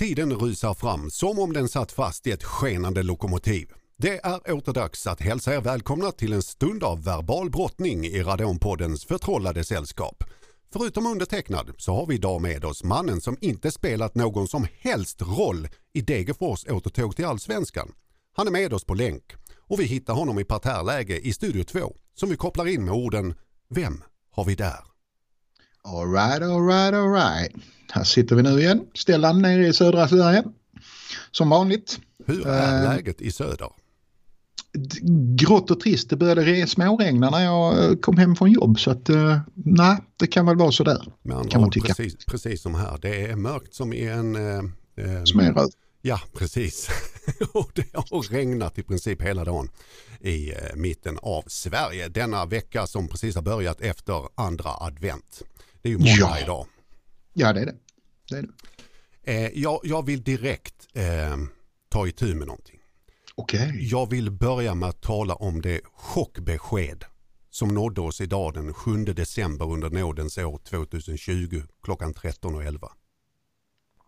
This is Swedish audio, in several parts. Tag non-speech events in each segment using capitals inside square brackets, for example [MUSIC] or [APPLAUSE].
Tiden rusar fram som om den satt fast i ett skenande lokomotiv. Det är åter dags att hälsa er välkomna till en stund av verbal brottning i Radonpoddens förtrollade sällskap. Förutom undertecknad så har vi idag med oss mannen som inte spelat någon som helst roll i Degerfors återtåg till allsvenskan. Han är med oss på länk och vi hittar honom i parterläge i Studio 2 som vi kopplar in med orden Vem har vi där? Alright, alright, alright. Här sitter vi nu igen, Stellan nere i södra Sverige. Som vanligt. Hur är uh, läget i söder? Grått och trist. Det började småregna när jag eh, kom hem från jobb så att uh, nej, det kan väl vara sådär. kan man tycka. Precis, precis som här. Det är mörkt som i en... Uh, Smeröd. Ja, precis. [LAUGHS] och det har regnat i princip hela dagen i mitten av Sverige. Denna vecka som precis har börjat efter andra advent. Det är ju måndag ja. idag. Ja, det är det. det, är det. Eh, jag, jag, vill direkt eh, ta itu med någonting. Okay. Jag vill börja med att tala om det chockbesked som nådde oss idag den 7 december under nådens år 2020 klockan 13.11.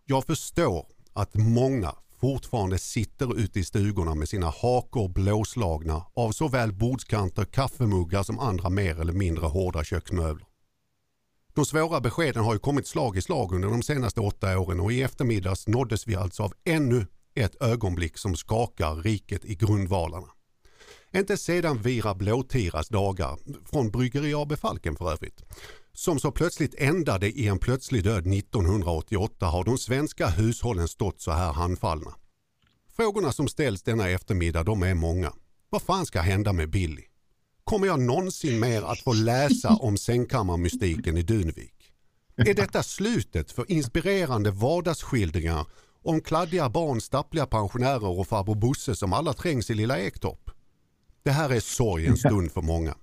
Jag förstår att många fortfarande sitter ute i stugorna med sina hakor blåslagna av såväl bordskanter, kaffemuggar som andra mer eller mindre hårda köksmöbler. De svåra beskeden har ju kommit slag i slag under de senaste åtta åren och i eftermiddags nåddes vi alltså av ännu ett ögonblick som skakar riket i grundvalarna. Inte sedan Vira Blåtiras dagar, från Bryggeri AB Falken för övrigt, som så plötsligt ändade i en plötslig död 1988 har de svenska hushållen stått så här handfallna. Frågorna som ställs denna eftermiddag de är många. Vad fan ska hända med Billy? Kommer jag någonsin mer att få läsa om sängkammarmystiken i Dunvik? Är detta slutet för inspirerande vardagsskildringar om kladdiga barn, stappliga pensionärer och farbror Bosse som alla trängs i Lilla Ektorp? Det här är sorgens stund för många.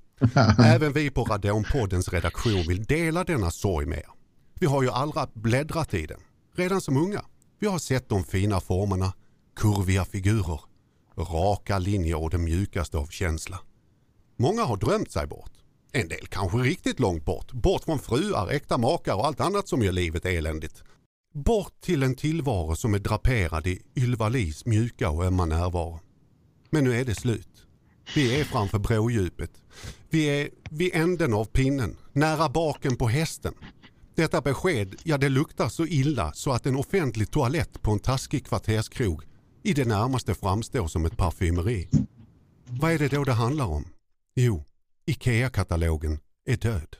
Även vi på Radonpoddens redaktion vill dela denna sorg med er. Vi har ju alla bläddrat i den, redan som unga. Vi har sett de fina formerna, kurviga figurer, raka linjer och den mjukaste av känsla. Många har drömt sig bort. En del kanske riktigt långt bort. Bort från fruar, äkta makar och allt annat som gör livet eländigt. Bort till en tillvaro som är draperad i Ylva Lis mjuka och ömma närvaro. Men nu är det slut. Vi är framför brådjupet. Vi är vid änden av pinnen, nära baken på hästen. Detta besked, ja det luktar så illa så att en offentlig toalett på en taskig kvarterskrog i det närmaste framstår som ett parfymeri. Vad är det då det handlar om? Jo, IKEA-katalogen är död.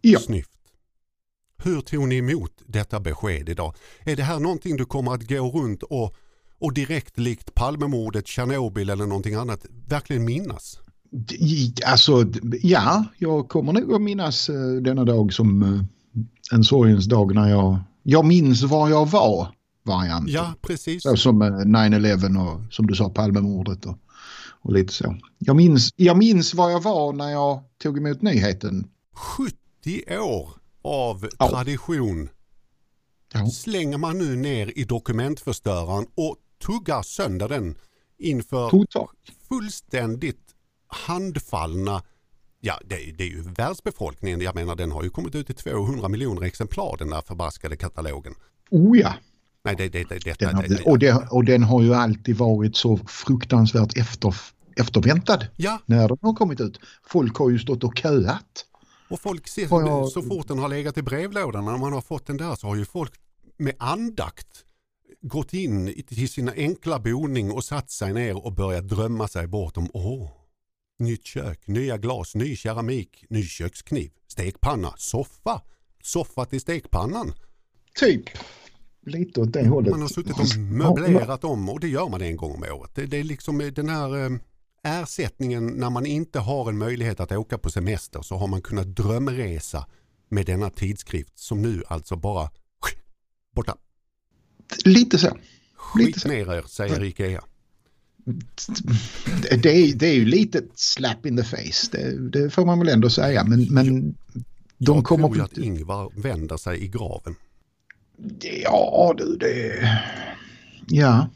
Ja. Snyft. Hur tog ni emot detta besked idag? Är det här någonting du kommer att gå runt och, och direkt likt Palmemordet, Tjernobyl eller någonting annat verkligen minnas? Alltså, ja, jag kommer nog att minnas uh, denna dag som uh, en sorgens dag när jag, jag minns var jag var varianten. Ja, precis. Så som uh, 9-11 och som du sa Palmemordet och och lite så. Jag minns, jag minns var jag var när jag tog emot nyheten. 70 år av ja. tradition ja. slänger man nu ner i dokumentförstöraren och tuggar sönder den inför Total. fullständigt handfallna Ja, det, det, är ju världsbefolkningen. Jag menar den har ju kommit ut i 200 miljoner exemplar den där förbaskade katalogen. Oh ja. Nej, det, det, det, detta, den har, och, det, och den har ju alltid varit så fruktansvärt efter, efterväntad ja. när den har kommit ut. Folk har ju stått och köat. Och folk ser, jag... så fort den har legat i brevlådan, när man har fått den där så har ju folk med andakt gått in till sina enkla boning och satt sig ner och börjat drömma sig bort om åh, nytt kök, nya glas, ny keramik, ny kökskniv, stekpanna, soffa, soffa till stekpannan. Typ lite åt det hållet. Man har suttit och möblerat om och det gör man en gång om året. Det, det är liksom den här eh, ersättningen när man inte har en möjlighet att åka på semester så har man kunnat drömresa med denna tidskrift som nu alltså bara borta. Lite så. Skit ner er, säger Ikea. Det är, det är ju lite slap in the face, det, det får man väl ändå säga. Men, men de Jag kommer... tror att Ingvar vänder sig i graven. Ja du, det... Ja.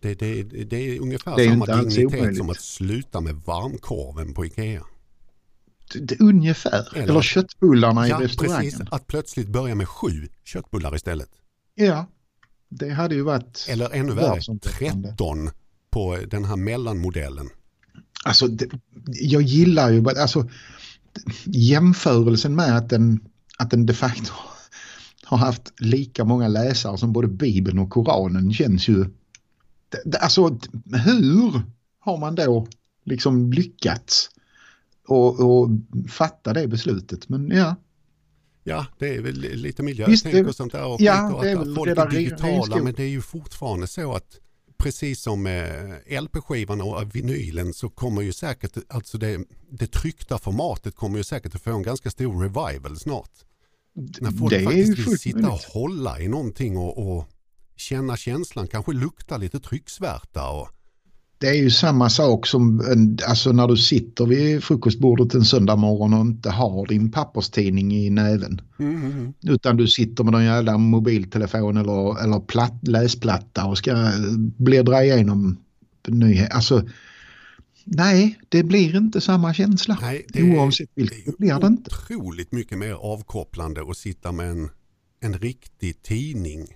Det, det, det är ungefär det är samma dignitet som att sluta med varmkorven på Ikea. Det, ungefär. Eller, Eller köttbullarna ja, i restaurangen. Precis, att plötsligt börja med sju köttbullar istället. Ja. det hade ju varit... Eller ännu värre, 13 på den här mellanmodellen. Alltså, det, jag gillar ju alltså, jämförelsen med att den, att den de facto har haft lika många läsare som både Bibeln och Koranen känns ju... Alltså hur har man då liksom lyckats och, och fatta det beslutet? Men ja, Ja, det är väl lite miljötänk och sånt där. Och ja, det är väl folk det är digitala, men det är ju fortfarande så att precis som med LP-skivan och vinylen så kommer ju säkert, alltså det, det tryckta formatet kommer ju säkert att få en ganska stor revival snart. När folk det faktiskt vill sitta och hålla i någonting och, och känna känslan, kanske lukta lite trycksvärta och det är ju samma sak som alltså när du sitter vid frukostbordet en söndag morgon och inte har din papperstidning i näven. Mm, mm, mm. Utan du sitter med någon jävla mobiltelefon eller, eller platt, läsplatta och ska bläddra igenom nyheter. Alltså, nej, det blir inte samma känsla. Nej, det Oavsett vilket det blir det inte. Otroligt mycket mer avkopplande att sitta med en, en riktig tidning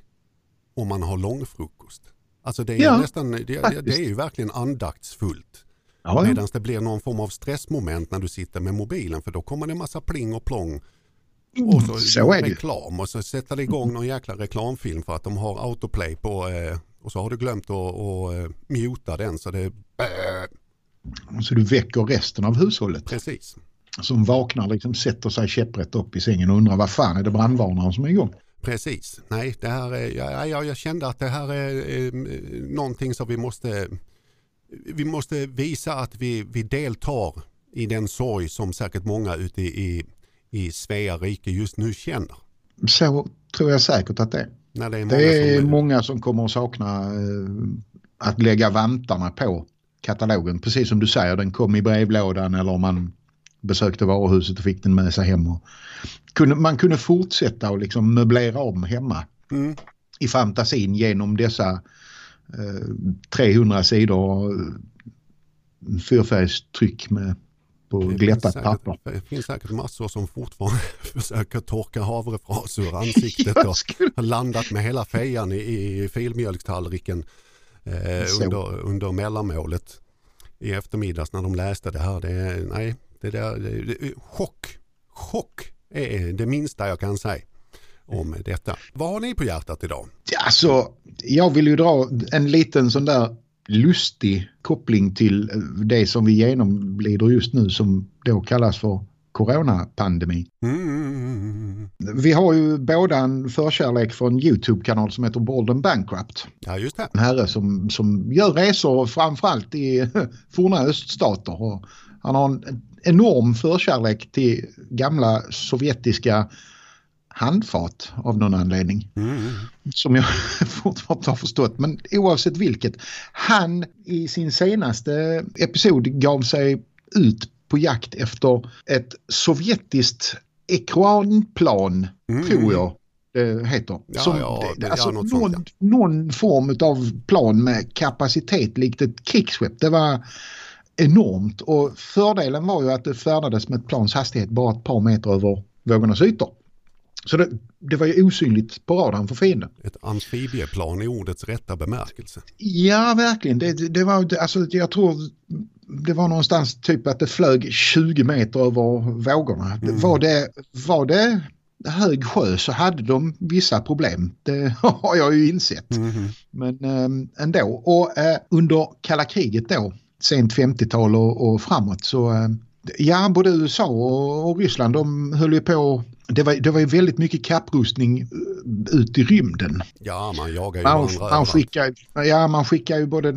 om man har långfrukost. Alltså det är, ja, nästan, det, det, är ju verkligen andaktsfullt. Ja, Medan det blir någon form av stressmoment när du sitter med mobilen för då kommer det en massa pling och plång. Mm, och så, så är reklam och så sätter det igång någon jäkla reklamfilm för att de har autoplay på eh, och så har du glömt att, att eh, muta den så det. Så du väcker resten av hushållet. Precis. Som vaknar, liksom sätter sig käpprätt upp i sängen och undrar vad fan är det brandvarnaren som är igång? Precis, nej det här är, ja, ja, jag kände att det här är eh, någonting som vi måste, vi måste visa att vi, vi deltar i den sorg som säkert många ute i, i Svea rike just nu känner. Så tror jag säkert att det är. Nej, det är, många, det är som, många som kommer att sakna eh, att lägga vantarna på katalogen. Precis som du säger, den kom i brevlådan eller om man besökte varuhuset och fick den med sig hem. Och kunde, man kunde fortsätta och liksom möblera om hemma mm. i fantasin genom dessa eh, 300 sidor fyrfärgstryck med på glättat papper. Det finns säkert massor som fortfarande [LAUGHS] försöker torka havrefras ur [LAUGHS] ansiktet och har landat med hela fejan i, i filmjölkstallriken eh, under, under mellanmålet i eftermiddags när de läste det här. Det, nej, det där, det, chock, chock är det minsta jag kan säga om detta. Vad har ni på hjärtat idag? Alltså, jag vill ju dra en liten sån där lustig koppling till det som vi genomlider just nu som då kallas för coronapandemi. Mm. Vi har ju båda en förkärlek för en YouTube-kanal som heter Bolden Bankrupt. Ja, just det. En herre som, som gör resor framförallt i [LAUGHS] forna öststater. Han har en enorm förkärlek till gamla sovjetiska handfat av någon anledning. Mm. Som jag [LAUGHS] fortfarande har förstått. Men oavsett vilket. Han i sin senaste episod gav sig ut på jakt efter ett sovjetiskt ekranplan, mm. tror jag det heter. Ja, som, ja, det, alltså, någon, sånt, ja. någon form av plan med kapacitet likt ett krigsskepp. Det var enormt och fördelen var ju att det färdades med ett plans hastighet bara ett par meter över vågornas ytor. Så det, det var ju osynligt på radarn för fienden. Ett amfibieplan i ordets rätta bemärkelse. Ja, verkligen. Det, det var, alltså, jag tror det var någonstans typ att det flög 20 meter över vågorna. Mm. Var, det, var det hög sjö så hade de vissa problem. Det [LAUGHS] har jag ju insett. Mm. Men eh, ändå. Och eh, under kalla kriget då sent 50-tal och, och, framåt så eh, ja, både USA och, och Ryssland de höll ju på det var, det var ju väldigt mycket kapprustning eh, ut i rymden. Ja, man jagar ju man, varandra. Man skickar, ja, man skickar ju både,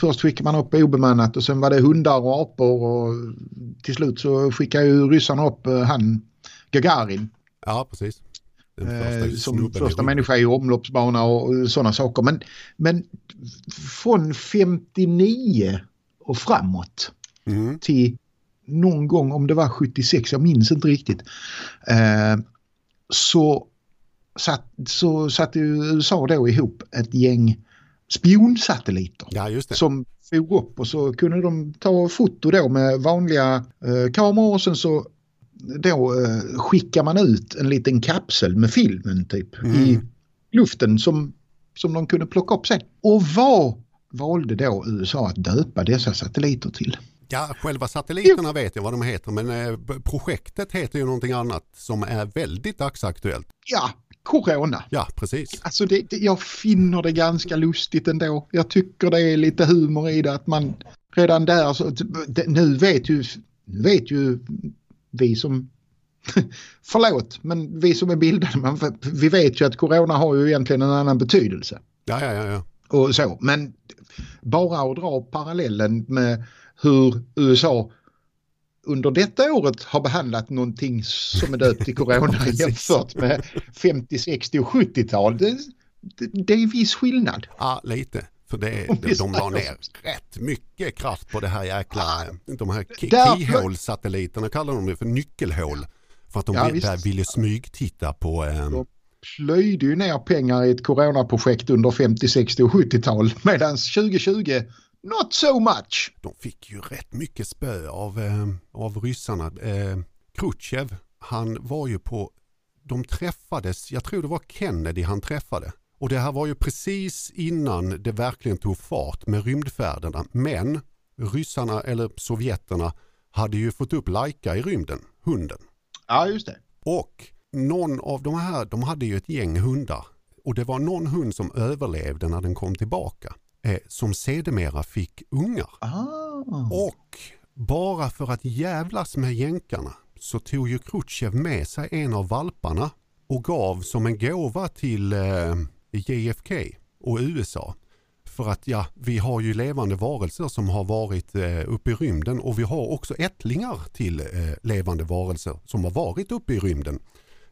först skickar man upp obemannat och sen var det hundar och apor och till slut så skickar ju ryssarna upp eh, han Gagarin. Ja, precis. Eh, som första människa i omloppsbana och, och sådana saker. Men, men från 59 och framåt mm. till någon gång, om det var 76, jag minns inte riktigt, eh, så, satt, så satte USA då ihop ett gäng spionsatelliter ja, som for upp och så kunde de ta foto då med vanliga eh, kameror och sen så då eh, skickar man ut en liten kapsel med filmen typ mm. i luften som som de kunde plocka upp sen. Och vad valde då USA att döpa dessa satelliter till? Ja, själva satelliterna vet jag vad de heter men eh, projektet heter ju någonting annat som är väldigt dagsaktuellt. Ja, Corona. Ja, precis. Alltså det, det, jag finner det ganska lustigt ändå. Jag tycker det är lite humor i det att man redan där så, det, nu vet ju, vet ju vi som [LAUGHS] Förlåt, men vi som är bildade, man, vi vet ju att corona har ju egentligen en annan betydelse. Ja, ja, ja. ja. Och så, men bara att dra parallellen med hur USA under detta året har behandlat någonting som är döpt till [LAUGHS] corona jämfört med 50, 60 och 70-tal. Det, det, det, är viss skillnad. Ja, lite. För det, de, de la ner rätt mycket kraft på det här jäkla, de här keyhole-satelliterna kallar de det för nyckelhål. För att de ja, vill, ville smygtitta på... Eh, de plöjde ju ner pengar i ett coronaprojekt under 50, 60 och 70-tal medan 2020 Not so much. De fick ju rätt mycket spö av, eh, av ryssarna. Eh, Khrushchev, han var ju på, de träffades, jag tror det var Kennedy han träffade. Och det här var ju precis innan det verkligen tog fart med rymdfärderna. Men ryssarna eller sovjeterna hade ju fått upp Laika i rymden, hunden. Ja, just det. Och någon av de här, de hade ju ett gäng hundar. Och det var någon hund som överlevde när den kom tillbaka eh, som sedermera fick ungar. Ah. Och bara för att jävlas med jänkarna så tog ju Khrushchev med sig en av valparna och gav som en gåva till eh, JFK och USA. För att ja, vi har ju levande varelser som har varit eh, uppe i rymden och vi har också ättlingar till eh, levande varelser som har varit uppe i rymden.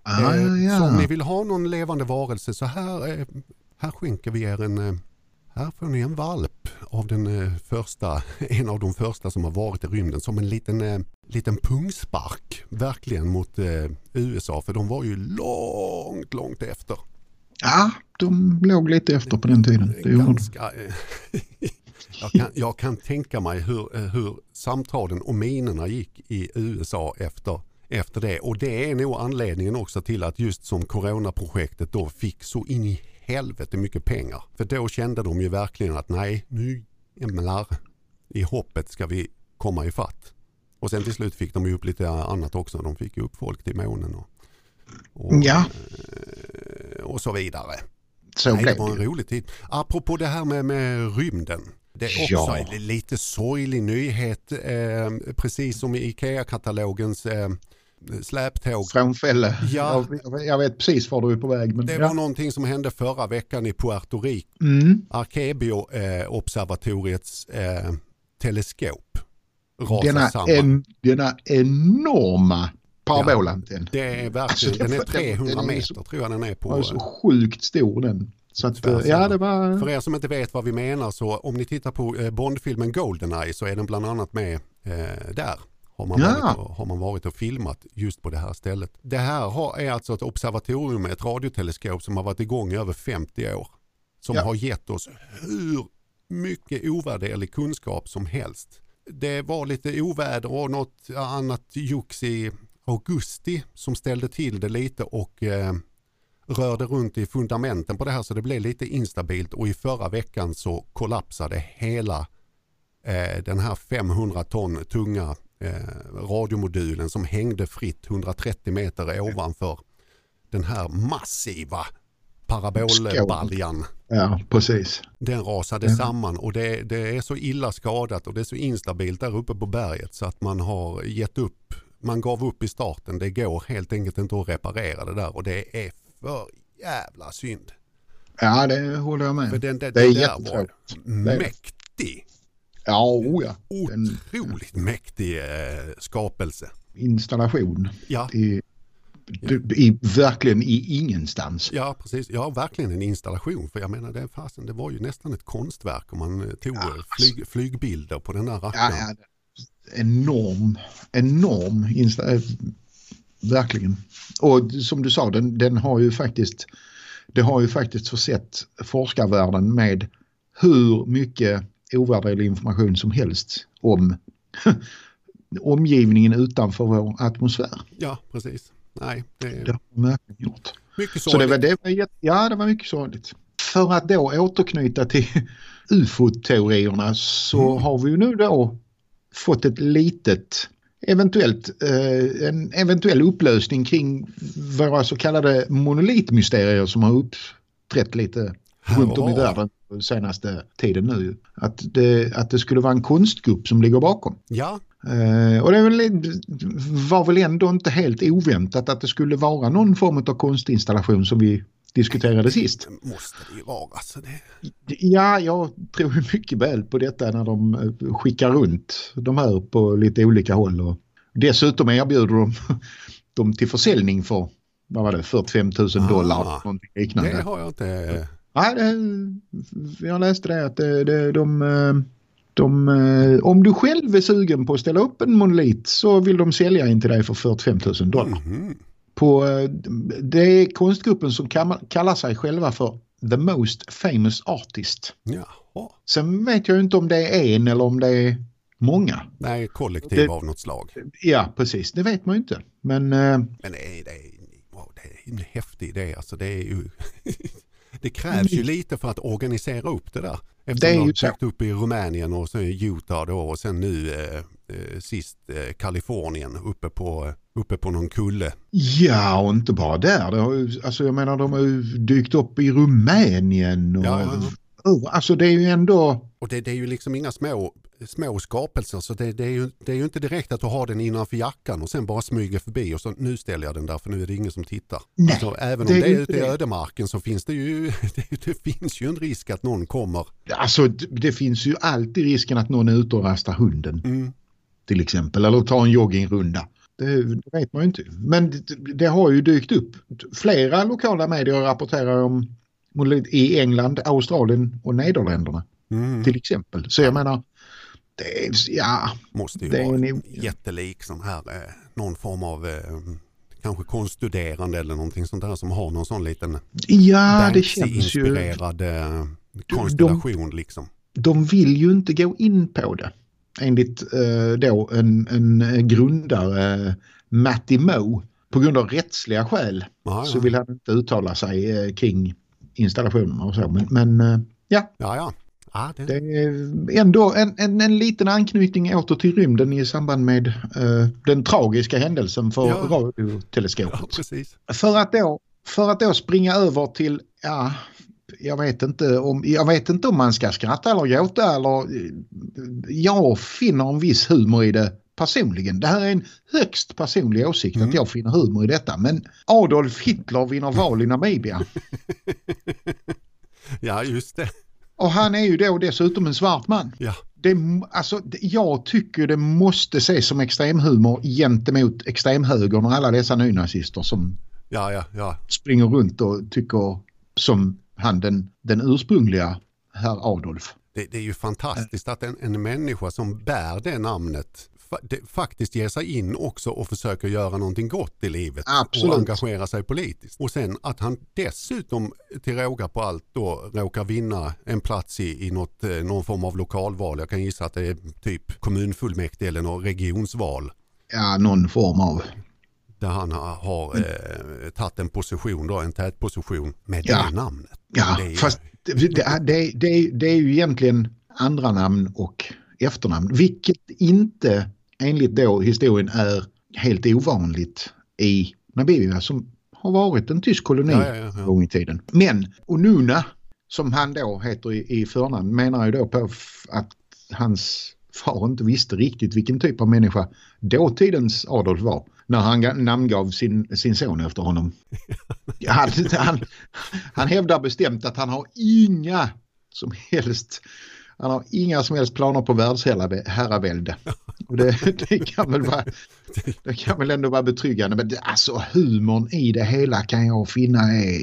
Ah, eh, ja. Så om ni vill ha någon levande varelse så här, eh, här skänker vi er en eh, här får ni en valp av den eh, första, [LAUGHS] en av de första som har varit i rymden som en liten, eh, liten pungspark verkligen mot eh, USA för de var ju långt, långt efter. Ja, de låg lite efter på den tiden. Det Ganska, [LAUGHS] jag, kan, jag kan tänka mig hur, hur samtalen och minerna gick i USA efter efter det och det är nog anledningen också till att just som coronaprojektet då fick så in i helvete mycket pengar. För då kände de ju verkligen att nej, nu jävlar i hoppet ska vi komma ifatt. Och sen till slut fick de ju upp lite annat också. De fick ju upp folk till månen och, och, ja. Eh, och så vidare. Så nej, det var en rolig tid. Apropå det här med, med rymden. Det är också ja. en lite sorglig nyhet. Eh, precis som i IKEA-katalogens eh, släptåg. Frånfälle. Ja. Jag, jag, vet precis var du är på väg. Men det ja. var någonting som hände förra veckan i Puerto Rico. Mm. Arkebio-observatoriets eh, teleskop denna, en, denna enorma parabolantenn. Ja, det är verkligen, alltså, den är 300 den, meter så, tror jag den är på. Den är så sjukt stor den. Så att, ja, det var... För er som inte vet vad vi menar så om ni tittar på eh, Bondfilmen Goldeneye så är den bland annat med eh, där har man, ja. varit och, har man varit och filmat just på det här stället. Det här har, är alltså ett observatorium med ett radioteleskop som har varit igång i över 50 år. Som ja. har gett oss hur mycket ovärderlig kunskap som helst. Det var lite oväder och något annat jox i augusti som ställde till det lite och eh, rörde runt i fundamenten på det här så det blev lite instabilt och i förra veckan så kollapsade hela eh, den här 500 ton tunga eh, radiomodulen som hängde fritt 130 meter ovanför den här massiva parabolbaljan. Ja, precis. Den rasade ja. samman och det, det, är så illa skadat och det är så instabilt där uppe på berget så att man har gett upp. Man gav upp i starten. Det går helt enkelt inte att reparera det där och det är för jävla synd. Ja, det håller jag med. För den, den, det är jättetråkigt. Mäktig. Ja, oh ja. Otroligt en, mäktig eh, skapelse. Installation. Ja. I, i, verkligen i ingenstans. Ja, precis. Ja, verkligen en installation. För jag menar, det, fasen, det var ju nästan ett konstverk om man eh, tog ja, flyg, alltså. flygbilder på den där rackaren. Ja, ja, enorm, enorm installation. Eh, verkligen. Och som du sa, den, den har ju faktiskt det har ju faktiskt försett forskarvärlden med hur mycket ovärderlig information som helst om [LAUGHS] omgivningen utanför vår atmosfär. Ja, precis. Nej, det, det har man verkligen gjort. Mycket sorgligt. Så det var, det var, ja, det var mycket sorgligt. för att då återknyta till [LAUGHS] ufo-teorierna så Mm. har vi ju nu då fått ett litet eventuellt eh, en eventuell upplösning kring våra så kallade monolitmysterier som har uppträtt lite runt om i världen den senaste tiden nu. Att det, att det skulle vara en konstgrupp som ligger bakom. Ja, Eh, och det var väl ändå inte helt oväntat att det skulle vara någon form av konstinstallation som vi diskuterade sist. det måste det ju vara. Alltså det, Ja, jag tror mycket väl på detta när de eh, skickar runt de här på lite olika håll. Och dessutom erbjuder de [LAUGHS] dem till försäljning för vad var det, 45 000 dollar. Ah, någonting liknande. det har jag inte... Nej, det, jag läste det att det, det, de, eh, de, eh, om du själv är sugen på att ställa upp en monolit så vill de sälja in till dig för 45 000 dollar. Mhm. På, eh, det är konstgruppen som kallar sig själva för The Most Famous Artist. Jaha. Sen vet jag inte om det är en eller om det är många. Nej, kollektiv Det- av något slag. Ja, precis. Det vet man ju inte. Men eh, Men det är, det är, wow, det är en häftig idé. Alltså det, är ju, [LAUGHS] det krävs ju lite för att organisera upp det där. Eftersom Det är de sökt upp i Rumänien och i Utah då och sen nu eh, eh, sist eh, Kalifornien uppe på, uppe på någon kulle. ja, och inte bara där. Det har ju, alltså jag menar, de har ju dykt upp i Rumänien. Och, Ja, ja, alltså det är ju ändå... Och det, det är ju liksom inga små, små skapelser så det, det, är ju, det är ju inte direkt att du har den innanför jackan och sen bara smyger förbi och så nu ställer jag den där för nu är det ingen som tittar. Nej, alltså, även det om är det är ute i det. ödemarken så finns det ju [LAUGHS] det, det finns ju en risk att någon kommer. Alltså det, det finns ju alltid risken att någon är ute och rastar hunden. Mm. till exempel. Eller tar en joggingrunda. Det, det vet man ju inte. Men det, det har ju dykt upp. Flera lokala medier rapporterar om i England, Australien och Nederländerna Mm. till exempel. Så jag menar, det är, ja, Måste ju Det vara en- jättelik sån här, eh, någon form av eh, kanske konststuderande eller någonting sånt där som har någon sån liten ja det känns ju. Banksy-inspirerad eh, konstellation liksom. De vill ju inte gå in på det. Enligt eh, då en, en grundare, Matty Moe, på grund av rättsliga skäl Ja, så ja. vill han inte uttala sig eh, kring installationerna och så. Men, men eh, ja, ja, ja. Ja det, det är ändå en, en, en liten anknytning åter till rymden i samband med eh, den tragiska händelsen för Ja. radioteleskopet. ja, precis. För, att då, för att då springa över till, ja, jag vet inte om, jag vet inte om man ska skratta eller gråta eller jag finner en viss humor i det personligen. Det här är en högst personlig åsikt Mm. att jag finner humor i detta. Men Adolf Hitler vinner val i Namibia. [LAUGHS] Ja, just det. Och han är ju då dessutom en svart man. Ja, Det, alltså, jag tycker det måste ses som extremhumor gentemot extremhögern och alla dessa nynazister som ja, ja, ja. springer runt och tycker som han den, den ursprungliga herr Adolf. Det, det är ju fantastiskt att en, en människa som bär det namnet faktiskt ger sig in också och försöker göra någonting gott i livet Absolut. och engagera sig politiskt. Och sen att han dessutom till råga på allt då råkar vinna en plats i, i något, eh, någon form av lokalval. Jag kan gissa att det är typ kommunfullmäktige eller något regionsval Ja, någon form av. där han har, har eh, tagit en position, då, en tätposition med Ja. det namnet. Ja, Det är- fast det, det, det, det är ju egentligen andra namn och efternamn. Vilket inte enligt då historien är helt ovanligt i Namibia som har varit en tysk koloni Ja, ja, ja, gång i tiden. Men Onuna, som han då heter i, i förnamn, menar ju då på att hans far inte visste riktigt vilken typ av människa dåtidens Adolf var när han ga- namngav sin, sin son efter honom. [LAUGHS] Han, han, han hävdar bestämt att han har inga som helst han har inga som helst planer på världsherravälde. [LAUGHS] Och det, det, kan väl vara, det kan väl ändå vara betryggande. Men det, alltså humorn i det hela kan jag finna är...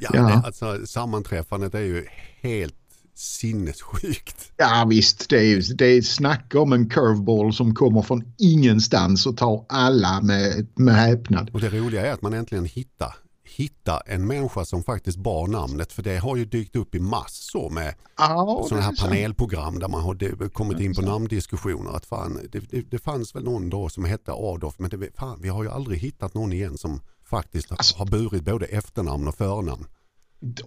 Ja, Ja. Det, alltså, sammanträffandet är ju helt sinnessjukt. Ja visst, det är, det är snacka om en curveball som kommer från ingenstans och tar alla med, med häpnad. Och det roliga är att man äntligen hittar, hittar en människa som faktiskt bar namnet. För det har ju dykt upp i massor med Ja, sådana här panelprogram där man har kommit in på namndiskussioner. Att fan, det, det, det fanns väl någon då som hette Adolf men det, fan, vi har ju aldrig hittat någon igen som faktiskt Alltså- har burit både efternamn och förnamn.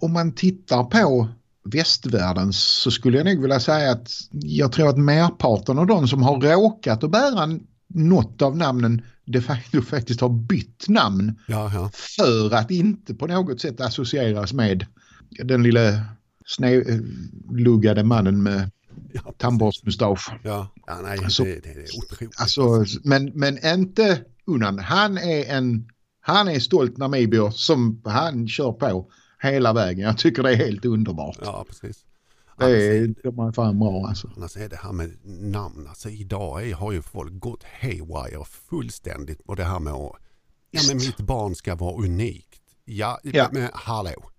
om man tittar på västvärlden så skulle jag nog vilja säga att jag tror att merparten av de som har råkat att bära något av namnen de facto [LAUGHS] faktiskt har bytt namn Jaha. för att inte på något sätt associeras med den lilla snedluggade mannen med Ja, tandborstmustasch. ja. ja nej, Alltså- det, det är otroligt. Alltså, men, men inte Unnan. Han är en han är stolt namibier som han kör på hela vägen. Jag tycker det är helt underbart. Ja, precis. Det är, de är fan bra alltså. Annars är det här med namn. Alltså idag är, har ju folk gått haywire fullständigt på det här med att ja, men mitt barn ska vara unikt. Ja, Ja. men hallå.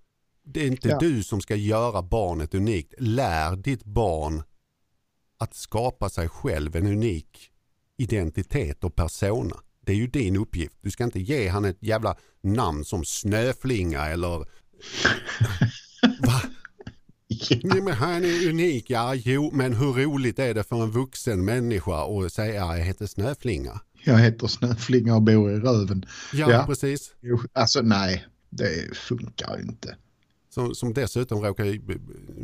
Det är inte Ja. du som ska göra barnet unikt. Lär ditt barn att skapa sig själv en unik identitet och persona. Det är ju din uppgift. Du ska inte ge han ett jävla namn som Snöflinga eller... [LAUGHS] Va? Nej, men han är unik, ja jo, men hur roligt är det för en vuxen människa att säga jag heter Snöflinga? Jag heter Snöflinga och bor i Röven. Ja, Ja. precis. Alltså nej, det funkar inte. Som, som dessutom råkar,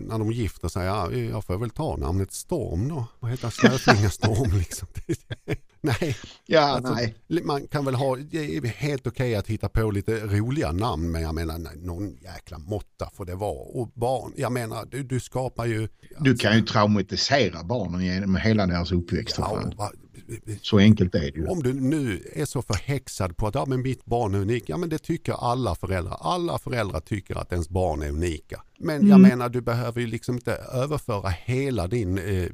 när de gifter sig, ja, jag får väl ta namnet Storm då och heta Snöflinga Storm [LAUGHS] liksom. [LAUGHS] Nej, Ja, Alltså, nej. man kan väl ha, det är helt okej att hitta på lite roliga namn men jag menar nej, någon jäkla måtta får det vara. Och barn, jag menar du, du skapar ju... Du kan ju traumatisera barnen genom hela deras uppväxt. Ja, Så enkelt är det ju. Om du nu är så förhäxad på att ja, men mitt barn är unik, ja men det tycker alla föräldrar. Alla föräldrar tycker att ens barn är unika. Men jag menar du behöver ju liksom inte överföra hela din eh,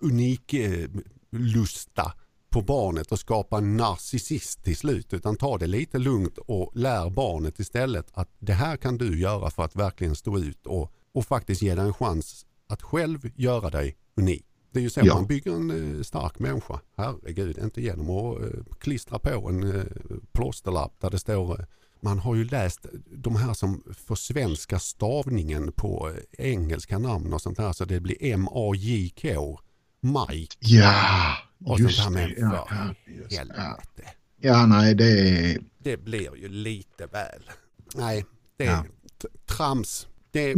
unik eh, lusta på barnet och skapa en narcissist till slut utan ta det lite lugnt och lär barnet istället att det här kan du göra för att verkligen stå ut och, och faktiskt ge dig en chans att själv göra dig unik. Det är ju så Ja. man bygger en eh, stark människa. Herregud, inte genom att eh, klistra på en eh, plåsterlapp där det står man har ju läst de här som försvenskar stavningen på engelska namn och sånt här så det blir M-A-J-K. Mike Ja, och just sånt här med det. För ja, just, ja. helvete. ja, nej det är... Det blir ju lite väl. Nej, det är Ja. trams. Det är,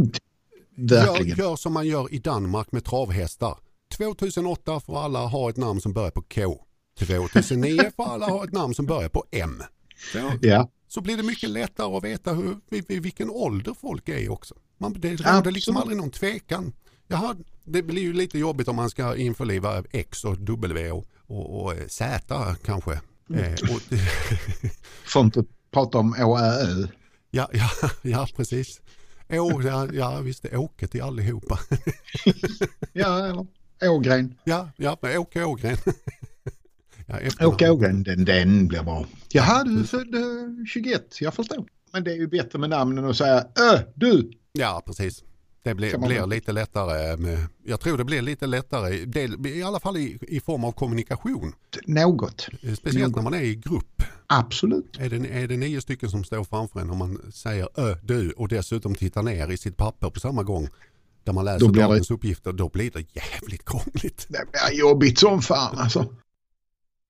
Verkligen. Gör, gör som man gör i Danmark med travhästar. 2008 får alla ha ett namn som börjar på K. 2009 får alla ha ett namn som börjar på M. Så, Ja, så blir det mycket lättare att veta hur, vilken ålder folk är också. Man, det råder liksom aldrig någon tvekan. Jaha, det blir ju lite jobbigt om man ska införliva X och W och, och, och eh, Z kanske. Eh, och, [LAUGHS] får inte prata om ÅÄÖ. ja, ja, [LAUGHS] ja, precis. Å, ja, ja, visst det är Åke till allihopa. [LAUGHS] Ja, eller Ågren. Ja, ja, men Åke Ågren. [LAUGHS] ja. Åke Ågren, den, den blir bra. Jaha, du är född eh, 21, jag förstår. Men det är ju bättre med namnen och säga Ö, du. Ja, precis. Det blir, blir lite lättare. Med, jag tror det blir lite lättare, del, i alla fall i, i form av kommunikation. Något. Speciellt när man är i grupp. Absolut. Är det, är det nio stycken som står framför en och man säger ö, du och dessutom tittar ner i sitt papper på samma gång där man läser Då blir det- dagens uppgifter, då blir det jävligt krångligt. Det blir jobbigt som fan alltså.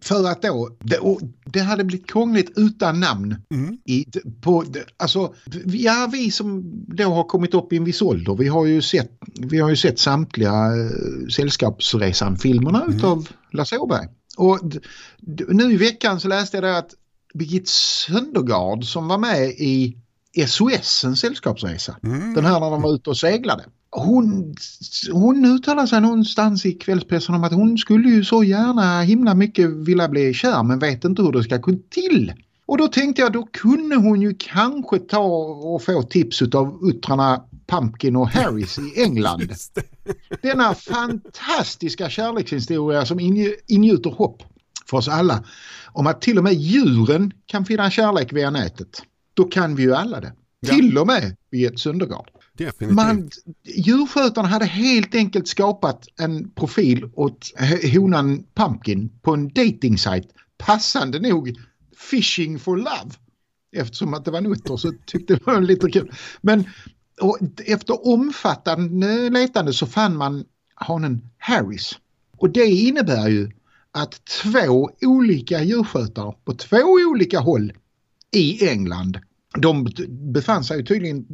För att då, det, det hade blivit krångligt utan namn. Mm. I, på, alltså, ja, vi som då har kommit upp i en viss ålder, vi har ju sett, vi har ju sett samtliga eh, Sällskapsresan-filmerna Mm. utav Lasse Åberg. Och nu i veckan så läste jag det att Birgit Söndergaard som var med i SOS, en sällskapsresa, Mm. den här när de var ute och seglade. Hon, hon uttalade sig någonstans i kvällspressen om att hon skulle ju så gärna himla mycket vilja bli kär men vet inte hur det ska gå till. Och då tänkte jag då kunde hon ju kanske ta och få tips av uttrarna Pumpkin och Harris i [LAUGHS] England. Denna fantastiska kärlekshistoria som ingjuter hopp för oss alla om att till och med djuren kan finna kärlek via nätet. Då kan vi ju alla det. Ja. Till och med Birgit Söndergaard. Definitivt. Man, djurskötarna hade helt enkelt skapat en profil åt honan Pumpkin på en dating site Passande nog Fishing for Love. Eftersom att det var en utter så tyckte det var lite kul. Men och efter omfattande letande så fann man hanen Harris. Och det innebär ju att två olika djurskötare på två olika håll i England, de befann sig ju tydligen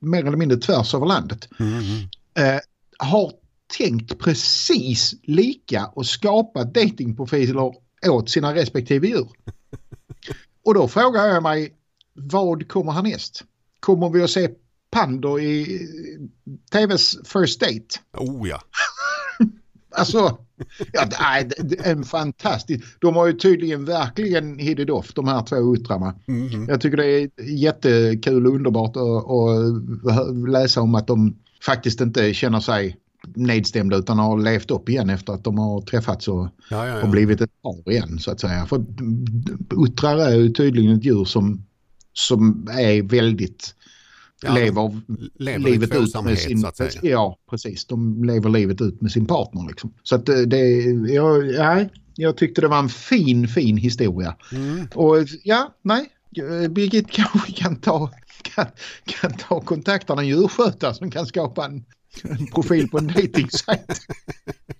mer eller mindre tvärs över landet. Mm. Eh, har tänkt precis lika och skapat datingprofiler åt sina respektive djur. [LAUGHS] Och då frågar jag mig, vad kommer härnäst? Kommer vi att se Pando i tvs First Date? Oh ja. [LAUGHS] Alltså, ja, nej, en fantastisk... De har ju tydligen verkligen hit it off, de här två uttrarna. Mm. Jag tycker det är jättekul och underbart att, att läsa om att de faktiskt inte känner sig nedstämda utan har levt upp igen efter att de har träffats och, Ja, ja, ja. och blivit ett par igen så att säga. För uttrar är ju tydligen ett djur som, som är väldigt Ja, lever, lever livet ut med sin... Ja, precis. De lever livet ut med sin partner liksom. Så att det, det ja, jag tyckte det var en fin, fin historia. Mm. Och ja, nej. Birgit [LAUGHS] kanske kan ta, kan, kan ta kontakta en djurskötare som kan skapa en, en profil på en dejtingsajt. [LAUGHS]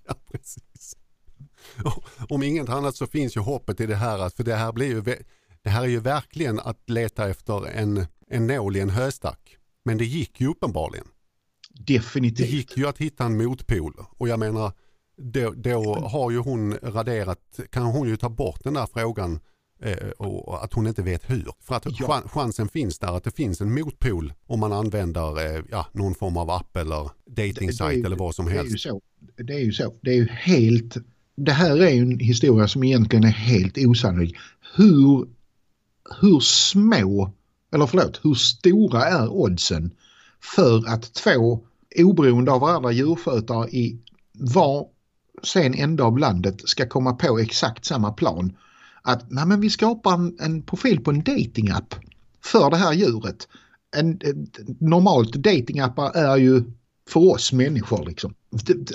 Ja, precis. Om inget annat så finns ju hoppet i det här, för det här, blir ju, det här är ju verkligen att leta efter en, en nål i en höstack. Men det gick ju uppenbarligen. Det Definitivt. gick ju att hitta en motpol och jag menar då, då har ju hon raderat, kan hon ju ta bort den där frågan eh, och att hon inte vet hur. För att Ja. chan- chansen finns där att det finns en motpol om man använder eh, ja, någon form av app eller Det datingsajt ju- eller vad som Det är helst. ju så. Det är ju så. Det är ju helt... Det här är ju en historia som egentligen är helt osannolik. Hur, hur små, eller förlåt, hur stora är oddsen för att två oberoende av varandra djurskötare i var sen ända av landet ska komma på exakt samma plan. Att nej men vi skapar en, en profil på en datingapp för det här djuret. En, ett, normalt datingappar är ju för oss människor liksom.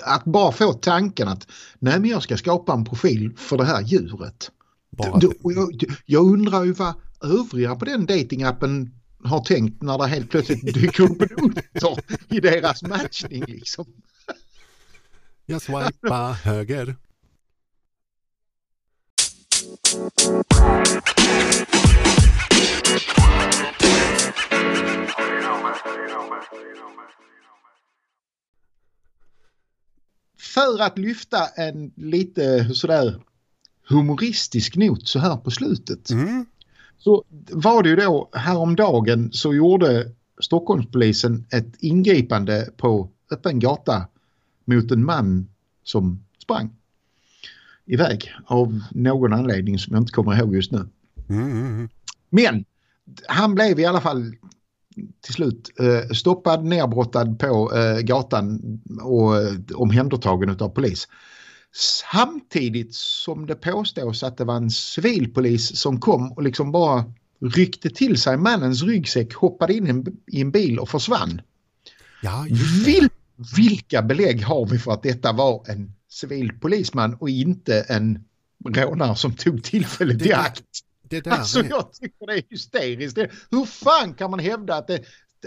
Att bara få tanken att nej men jag ska skapa en profil för det här djuret. Bara Jag, jag undrar ju vad övriga på den datingappen har tänkt när det helt plötsligt dyker upp en utter i deras matchning liksom. jag swipar höger. För att lyfta en lite sådär humoristisk not så här på slutet. Mm. Så var det ju då häromdagen så gjorde Stockholmspolisen ett ingripande på öppen gata mot en man som sprang iväg av någon anledning som jag inte kommer ihåg just nu. Mm, mm, mm. Men han blev i alla fall till slut eh, stoppad, nerbrottad på eh, gatan och eh, omhändertagen av polis. Samtidigt som det påstås att det var en civilpolis som kom och liksom bara ryckte till sig mannens ryggsäck, hoppade in i en, i en bil och försvann. Ja, det. Vil, vilka belägg har vi för att detta var en civilpolisman och inte en rånare som tog tillfället i Det- akt? Det där Alltså är, jag tycker det är hysteriskt. Det- Hur fan kan man hävda att det,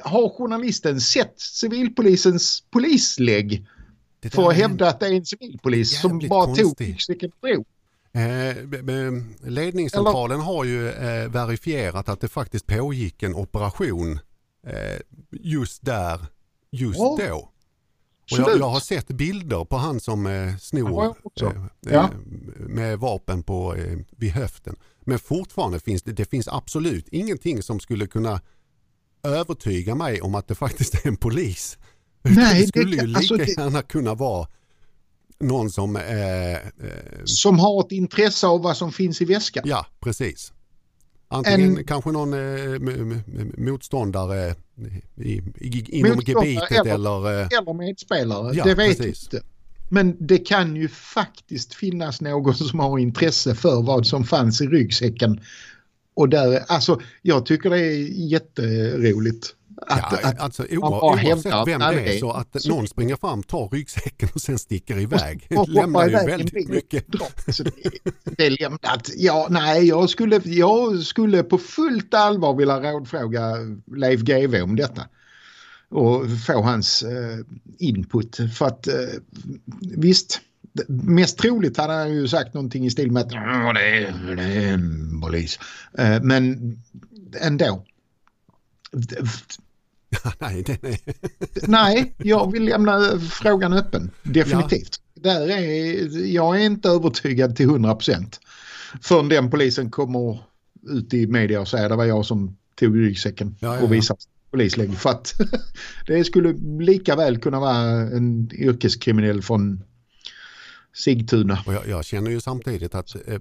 har journalisten sett civilpolisens polislägg det för att hävda att det är en civilpolis som bara tog konstigt. ryggsäcken och drog? Eh, ledningscentralen har ju eh, verifierat att det faktiskt pågick en operation eh, just där, just Ja, då. Och jag, jag har sett bilder på han som eh, Ja, snor också. eh, Ja. eh, med vapen på, eh, vid höften. Men fortfarande finns det, det finns absolut ingenting som skulle kunna övertyga mig om att det faktiskt är en polis. Nej, det det skulle ju kan- lika alltså det- gärna kunna vara någon som eh, eh, Som har ett intresse av vad som finns i väskan. Ja, precis. Antingen En- kanske någon eh, motståndare i, i, inom Motståndare gebitet eller- eller... eh, Eller medspelare, Ja, det vet precis. inte. Men det kan ju faktiskt finnas någon som har intresse för vad som fanns i ryggsäcken. Och där, alltså jag tycker det är jätteroligt. Att, ja, att, alltså oavsett vem det är så att så- någon springer fram, tar ryggsäcken och sen sticker iväg. och lämnar hoppar ju väldigt mycket. och. [LAUGHS] Så det, det är lämnat. Ja, nej, jag skulle, jag skulle på fullt allvar vilja rådfråga Leif GW om detta. Och få hans eh, input. För att eh, visst, mest troligt hade han ju sagt någonting i stil med att "Ja, det, är, det är en polis. Eh, men ändå. [LAUGHS] nej, den är... [LAUGHS] nej, jag vill lämna frågan öppen. Definitivt. Ja. Där är, jag är inte övertygad till 100 procent. Förrän den polisen kommer ut i media och säger det var jag som tog ryggsäcken ja, ja, och visade polislägg. För att [LAUGHS] det skulle lika väl kunna vara en yrkeskriminell från Sigtuna. Och jag, jag känner ju samtidigt att, eh,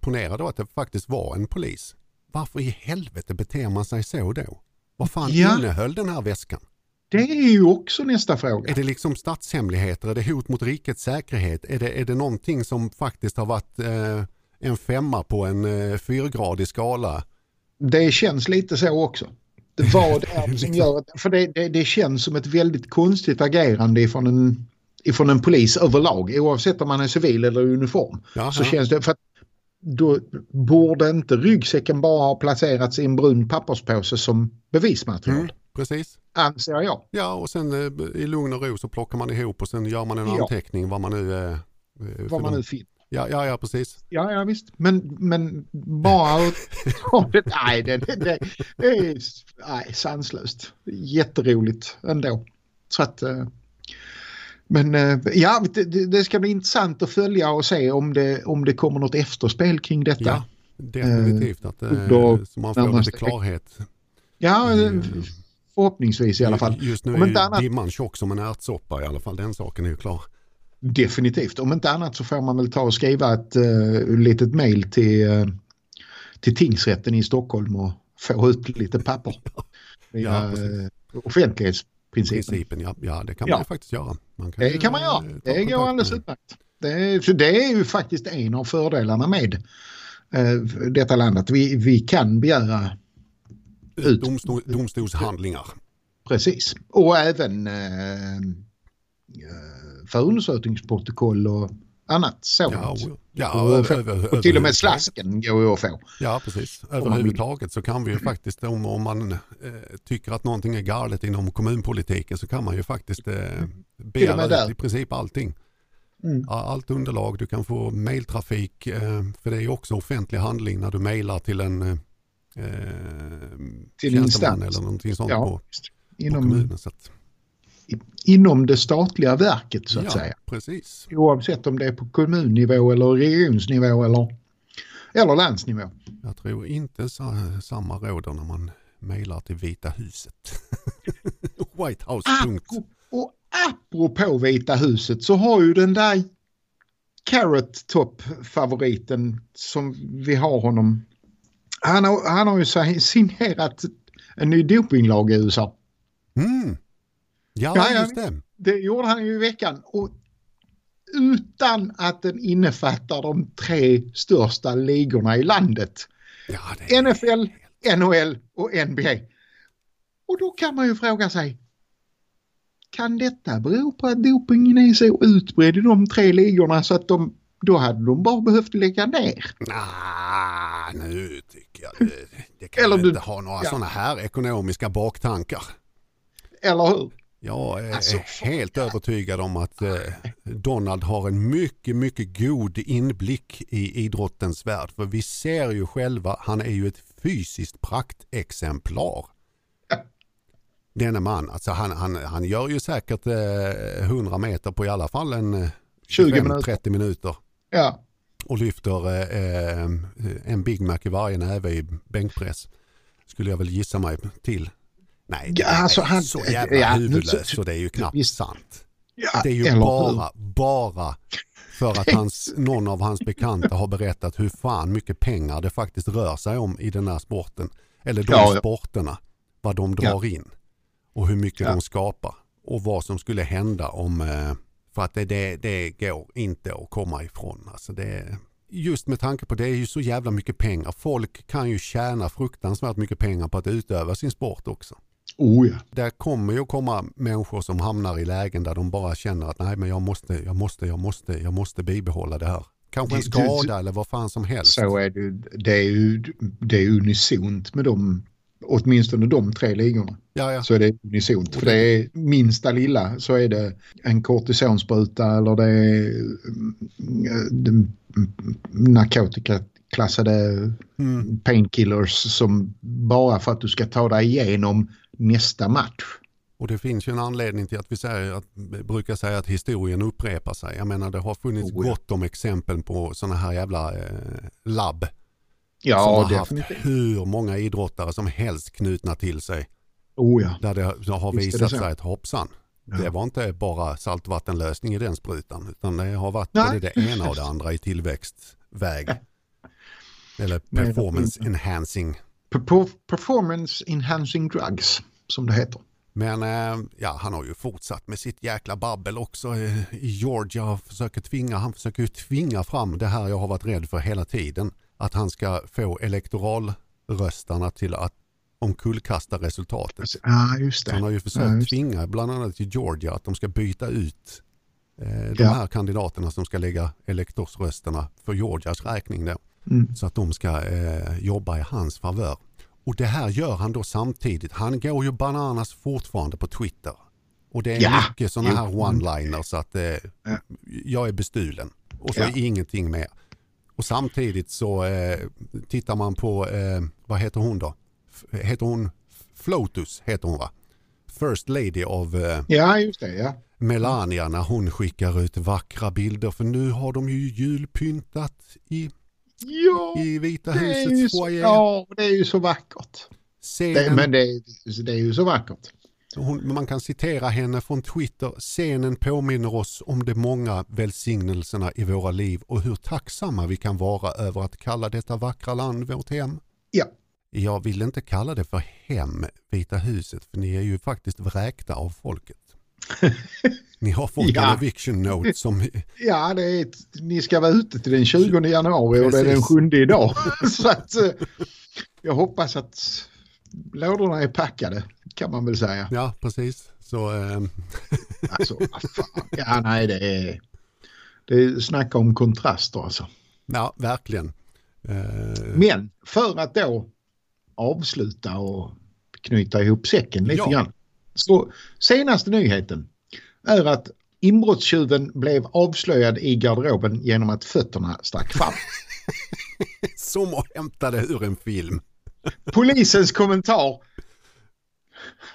ponera då att det faktiskt var en polis. Varför i helvete beter man sig så då? Vad fan ja. innehöll den här väskan? Det är ju också nästa fråga. Är det liksom statshemligheter? Är det hot mot rikets säkerhet? Är det, är det någonting som faktiskt har varit eh, en femma på en eh, fyrgradig skala? Det känns lite så också. Vad det är [LAUGHS] som gör För det, det, det, känns som ett väldigt konstigt agerande ifrån en, ifrån en polis överlag. Oavsett om man är civil eller uniform. Jaha. Så känns det... För att då borde inte ryggsäcken bara ha placerats i en brun papperspåse som bevismaterial. Mm, precis. Anser jag. Ja och sen eh, i lugn och ro så plockar man ihop och sen gör man en ja. anteckning vad man nu... Eh, vad man nu finner. Ja, ja, ja, precis. Ja, ja visst. Men, men bara... [LAUGHS] [LAUGHS] nej, det, det, det, det är nej, sanslöst. Jätteroligt ändå. Så att... Eh, men eh, ja, det, det, ska bli intressant att följa och se om det, om det kommer något efterspel kring detta. Ja, definitivt. Att, eh, då, så man får lite klarhet. Ja, förhoppningsvis i alla fall. Just nu är annat... dimman tjock som en ärtsoppa i alla fall. Den saken är ju klar. Definitivt. Om inte annat så får man väl ta och skriva ett uh, litet mail till, uh, till tingsrätten i Stockholm och få ut lite papper. [LAUGHS] Ja, uh, offentlighetsprincipen. Principen, ja. ja, det kan man ja. ju faktiskt göra. Man kan det kan man göra. Det går alldeles utmärkt. Det, det är ju faktiskt en av fördelarna med uh, detta landet. Vi, vi kan begära ut Domstol, domstolshandlingar. Precis. Och även uh, förundersökningsprotokoll och annat sådant. Ja, ja, och, över, och till och med slasken går ju att få. Ja, precis. Överhuvudtaget så kan vi ju faktiskt, om, om man eh, tycker att någonting är galet inom kommunpolitiken så kan man ju faktiskt eh, begära i princip allting. Mm. Allt underlag, du kan få mailtrafik, eh, för det är ju också offentlig handling när du mailar till en eh, till instans. eller någonting sånt ja, på, inom, på kommunen. Så att, inom det statliga verket så att ja, säga. Precis. Oavsett om det är på kommunnivå eller regionsnivå eller, eller landsnivå. Jag tror inte samma råder när man mejlar till Vita huset. [LAUGHS] White House. Apropå, och apropå Vita huset så har ju den där Carrot Top-favoriten som vi har honom. Han har, han har ju signerat en ny dopinglag i USA. Mm. Ja, ja, just det. Det gjorde han ju i veckan. Och utan att den innefattar de tre största ligorna i landet. Ja. NFL, NHL och NBA. Och då kan man ju fråga sig, kan detta bero på att dopingen är så utbredd i de tre ligorna så att de, då hade de bara behövt lägga ner? Nej, nu tycker jag det, det kan Eller du, inte ha några ja. sådana här ekonomiska baktankar. Eller hur? Jag är alltså, helt övertygad om att eh, Donald har en mycket, mycket god inblick i idrottens värld. För vi ser ju själva, han är ju ett fysiskt praktexemplar. [LAUGHS] Denne man, alltså han, han, han gör ju säkert eh, 100 meter på i alla fall en 20-30 eh, minuter. Ja. Och lyfter eh, eh, en Big Mac i varje näve i bänkpress. Skulle jag väl gissa mig till. Nej, är alltså, han, så jävla ja, huvudlös så det är ju knappt visst. sant. Ja, det är ju bara, bara för att hans, någon av hans bekanta har berättat hur fan mycket pengar det faktiskt rör sig om i den här sporten. Eller de ja, sporterna. Vad de drar in. Och hur mycket de skapar. Och vad som skulle hända om... Eh, för att det, det, det går inte att komma ifrån. Alltså det, just med tanke på det är ju så jävla mycket pengar. Folk kan ju tjäna fruktansvärt mycket pengar på att utöva sin sport också. Oh ja. Det kommer ju komma människor som hamnar i lägen där de bara känner att nej men jag måste, jag måste, jag måste, jag måste bibehålla det här. Kanske en skada eller vad fan som helst. Så är det, det är ju det är unisont med dem, åtminstone de tre ligorna. Ja, ja. Så är det unisont. För det är minsta lilla så är det en kortisonspruta eller det är mm, narkotikaklassade mm. painkillers som bara för att du ska ta dig igenom nästa match. Och det finns ju en anledning till att vi säger att, brukar säga att historien upprepar sig. Jag menar det har funnits Oh, ja. gott om exempel på sådana här jävla eh, labb. som Ja, har definitivt. haft hur många idrottare som helst knutna till sig. Oh, ja. Där det har Visst visat det sig att hoppsan, Ja. det var inte bara saltvattenlösning i den sprutan. Utan det har varit Nej. både det ena och det andra i tillväxtväg. [LAUGHS] Eller performance enhancing. Per- Performance enhancing drugs, som det heter. Men eh, ja, han har ju fortsatt med sitt jäkla babbel också eh, i Georgia. och Försöker tvinga, han försöker ju tvinga fram det här jag har varit rädd för hela tiden. Att han ska få elektoralröstarna till att omkullkasta resultatet. Ja, just det. Han har ju försökt Ja, tvinga bland annat i Georgia att de ska byta ut eh, de Ja. här kandidaterna som ska lägga elektorsrösterna för Georgias räkning då. Mm. Så att de ska eh, jobba i hans favör. Och det här gör han då samtidigt. Han går ju bananas fortfarande på Twitter. Och det är Ja. mycket sådana här one-liners så att eh, Ja. jag är bestulen. Och så Ja. är ingenting mer. Och samtidigt så eh, tittar man på, eh, vad heter hon då? F- heter hon Flotus heter hon va? First Lady of eh, Ja, just det. Ja. Melania när hon skickar ut vackra bilder för nu har de ju julpyntat i, Ja, i Vita det husets foyer. ja, det är ju så vackert. Det, Scenen, men det, det är ju så vackert. hon, man kan citera henne från Twitter. Scenen påminner oss om de många välsignelserna i våra liv och hur tacksamma vi kan vara över att kalla detta vackra land vårt hem. Ja. Jag vill inte kalla det för hem, Vita huset, för ni är ju faktiskt vräkta av folket. Ni har fått [LAUGHS] Ja. en eviction note som... [LAUGHS] Ja, det är ett, ni ska vara ute till den 20 [LAUGHS] januari och det är den Precis. 7 idag. så att eh, jag hoppas att lådorna är packade kan man väl säga. Ja, precis. Så, ehm, Alltså, vad fan. Ja, nej, det är, det är snacka om kontraster alltså. ja, verkligen. Eh, Men för att då avsluta och knyta ihop säcken lite Ja. grann. Så senaste nyheten är att inbrottstjuven blev avslöjad i garderoben genom att fötterna stack fram. [LAUGHS] som att hämta det ur en film. [LAUGHS] Polisens kommentar.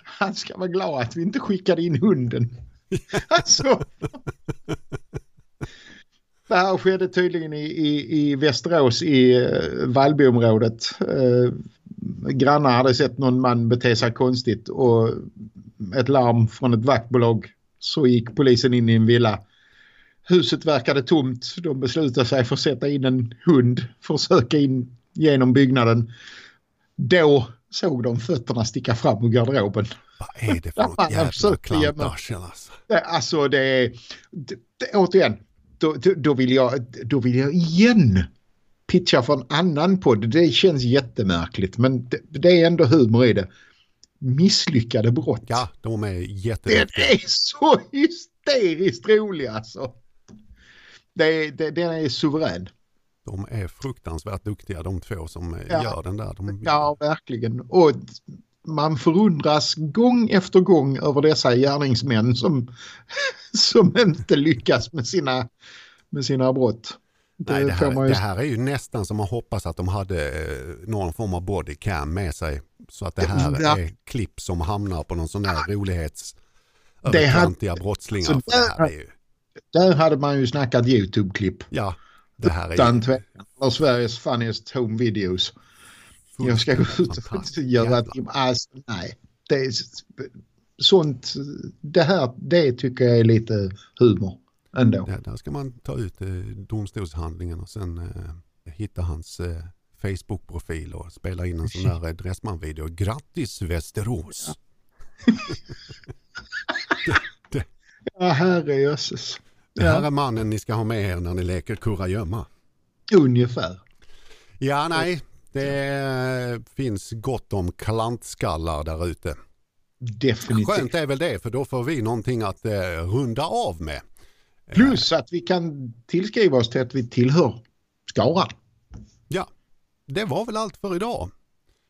Han ska vara glad att vi inte skickade in hunden. [LAUGHS] Alltså. Det här skedde tydligen i, i, i Västerås i eh, Vallbyområdet. Grannar hade sett någon man bete sig konstigt och ett larm från ett vaktbolag så gick polisen in i en villa. Huset verkade tomt. De beslutade sig för att sätta in en hund för att söka in genom byggnaden. Då såg de fötterna sticka fram ur garderoben. Vad är det för något jävla klantarsel alltså? Det, alltså det är... Det, återigen, då, då, då, vill jag, då vill jag igen pitcha för en annan podd. Det känns jättemärkligt men det, det är ändå humor i det. Misslyckade brott. Ja, de är Den jätteduktiga. är så hysteriskt rolig alltså. Det, det, den är suverän. De är fruktansvärt duktiga de två som eh, Ja. gör den där. De, Ja, verkligen. Och man förundras gång efter gång över dessa gärningsmän som, [LAUGHS] som inte lyckas med sina, med sina brott. Nej, det, här, ju- det här är ju nästan som man hoppas att de hade eh, någon form av bodycam med sig. Så att det här Ja. är klipp som hamnar på någon sån där rolighets... Det hade- överkantiga brottslingar. Så För det här är ju, Där hade man ju snackat YouTube-klipp. ja, det här är Utan ju. Eller Sveriges funniest home videos. Jag ska gå ut och göra ett... Alltså, nej. Det är sånt... Det här, det tycker jag är lite humor ändå. Där, där ska man ta ut eh, domstolshandlingen och sen eh, hitta hans eh, Facebook-profil och spela in en sån där eh, Dressman-video. Grattis Västerås! Ja, [LAUGHS] herrejösses. Det här är mannen ni ska ha med er när ni leker kurragömma. ungefär. Ja, nej, det finns gott om klantskallar där ute. Definitivt. Skönt är väl det, för då får vi någonting att eh, runda av med. Plus att vi kan tillskriva oss till att vi tillhör skaran. Ja, det var väl allt för idag.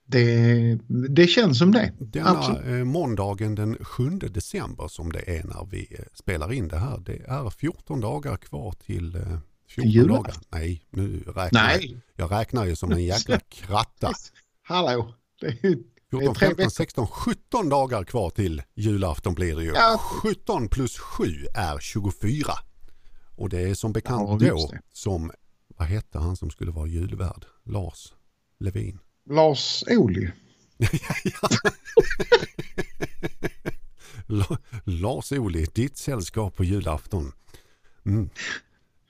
Det, det känns som det. Denna Absolut. eh, måndagen den 7 december som det är när vi eh, spelar in det här. Det är 14 dagar kvar till eh, 14 julafton. dagar. Nej, nu räknar jag. Nej, Jag räknar ju som en jäkla [LAUGHS] kratta. hallå. Det är 14, tre 15, veckor. 16, 17 dagar kvar till julafton blir det ju. Ja. 17 plus 7 är 24. Och det är som bekant Ja, då som, vad hette han som skulle vara julvärd? Lars Levin. Lars Ohly. [LAUGHS] La- Lars Ohly, ditt sällskap på julafton. Mm.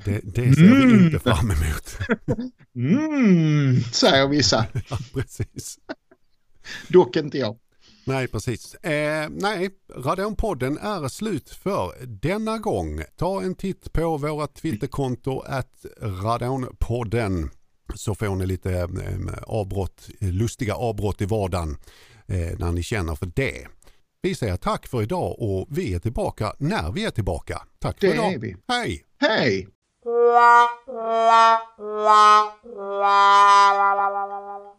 Det, det ser vi Mm. inte fram emot. [LAUGHS] Mm, säger vissa. [LAUGHS] Ja, precis. Dock inte jag. Nej, precis. Eh, nej, Radonpodden är slut för denna gång. Ta en titt på våra Twitterkonto att Radonpodden så får ni lite eh, avbrott, lustiga avbrott i vardagen eh, när ni känner för det. Vi säger tack för idag och vi är tillbaka när vi är tillbaka. Tack för Det idag. är vi. Hej! Hej! [LAUGHS]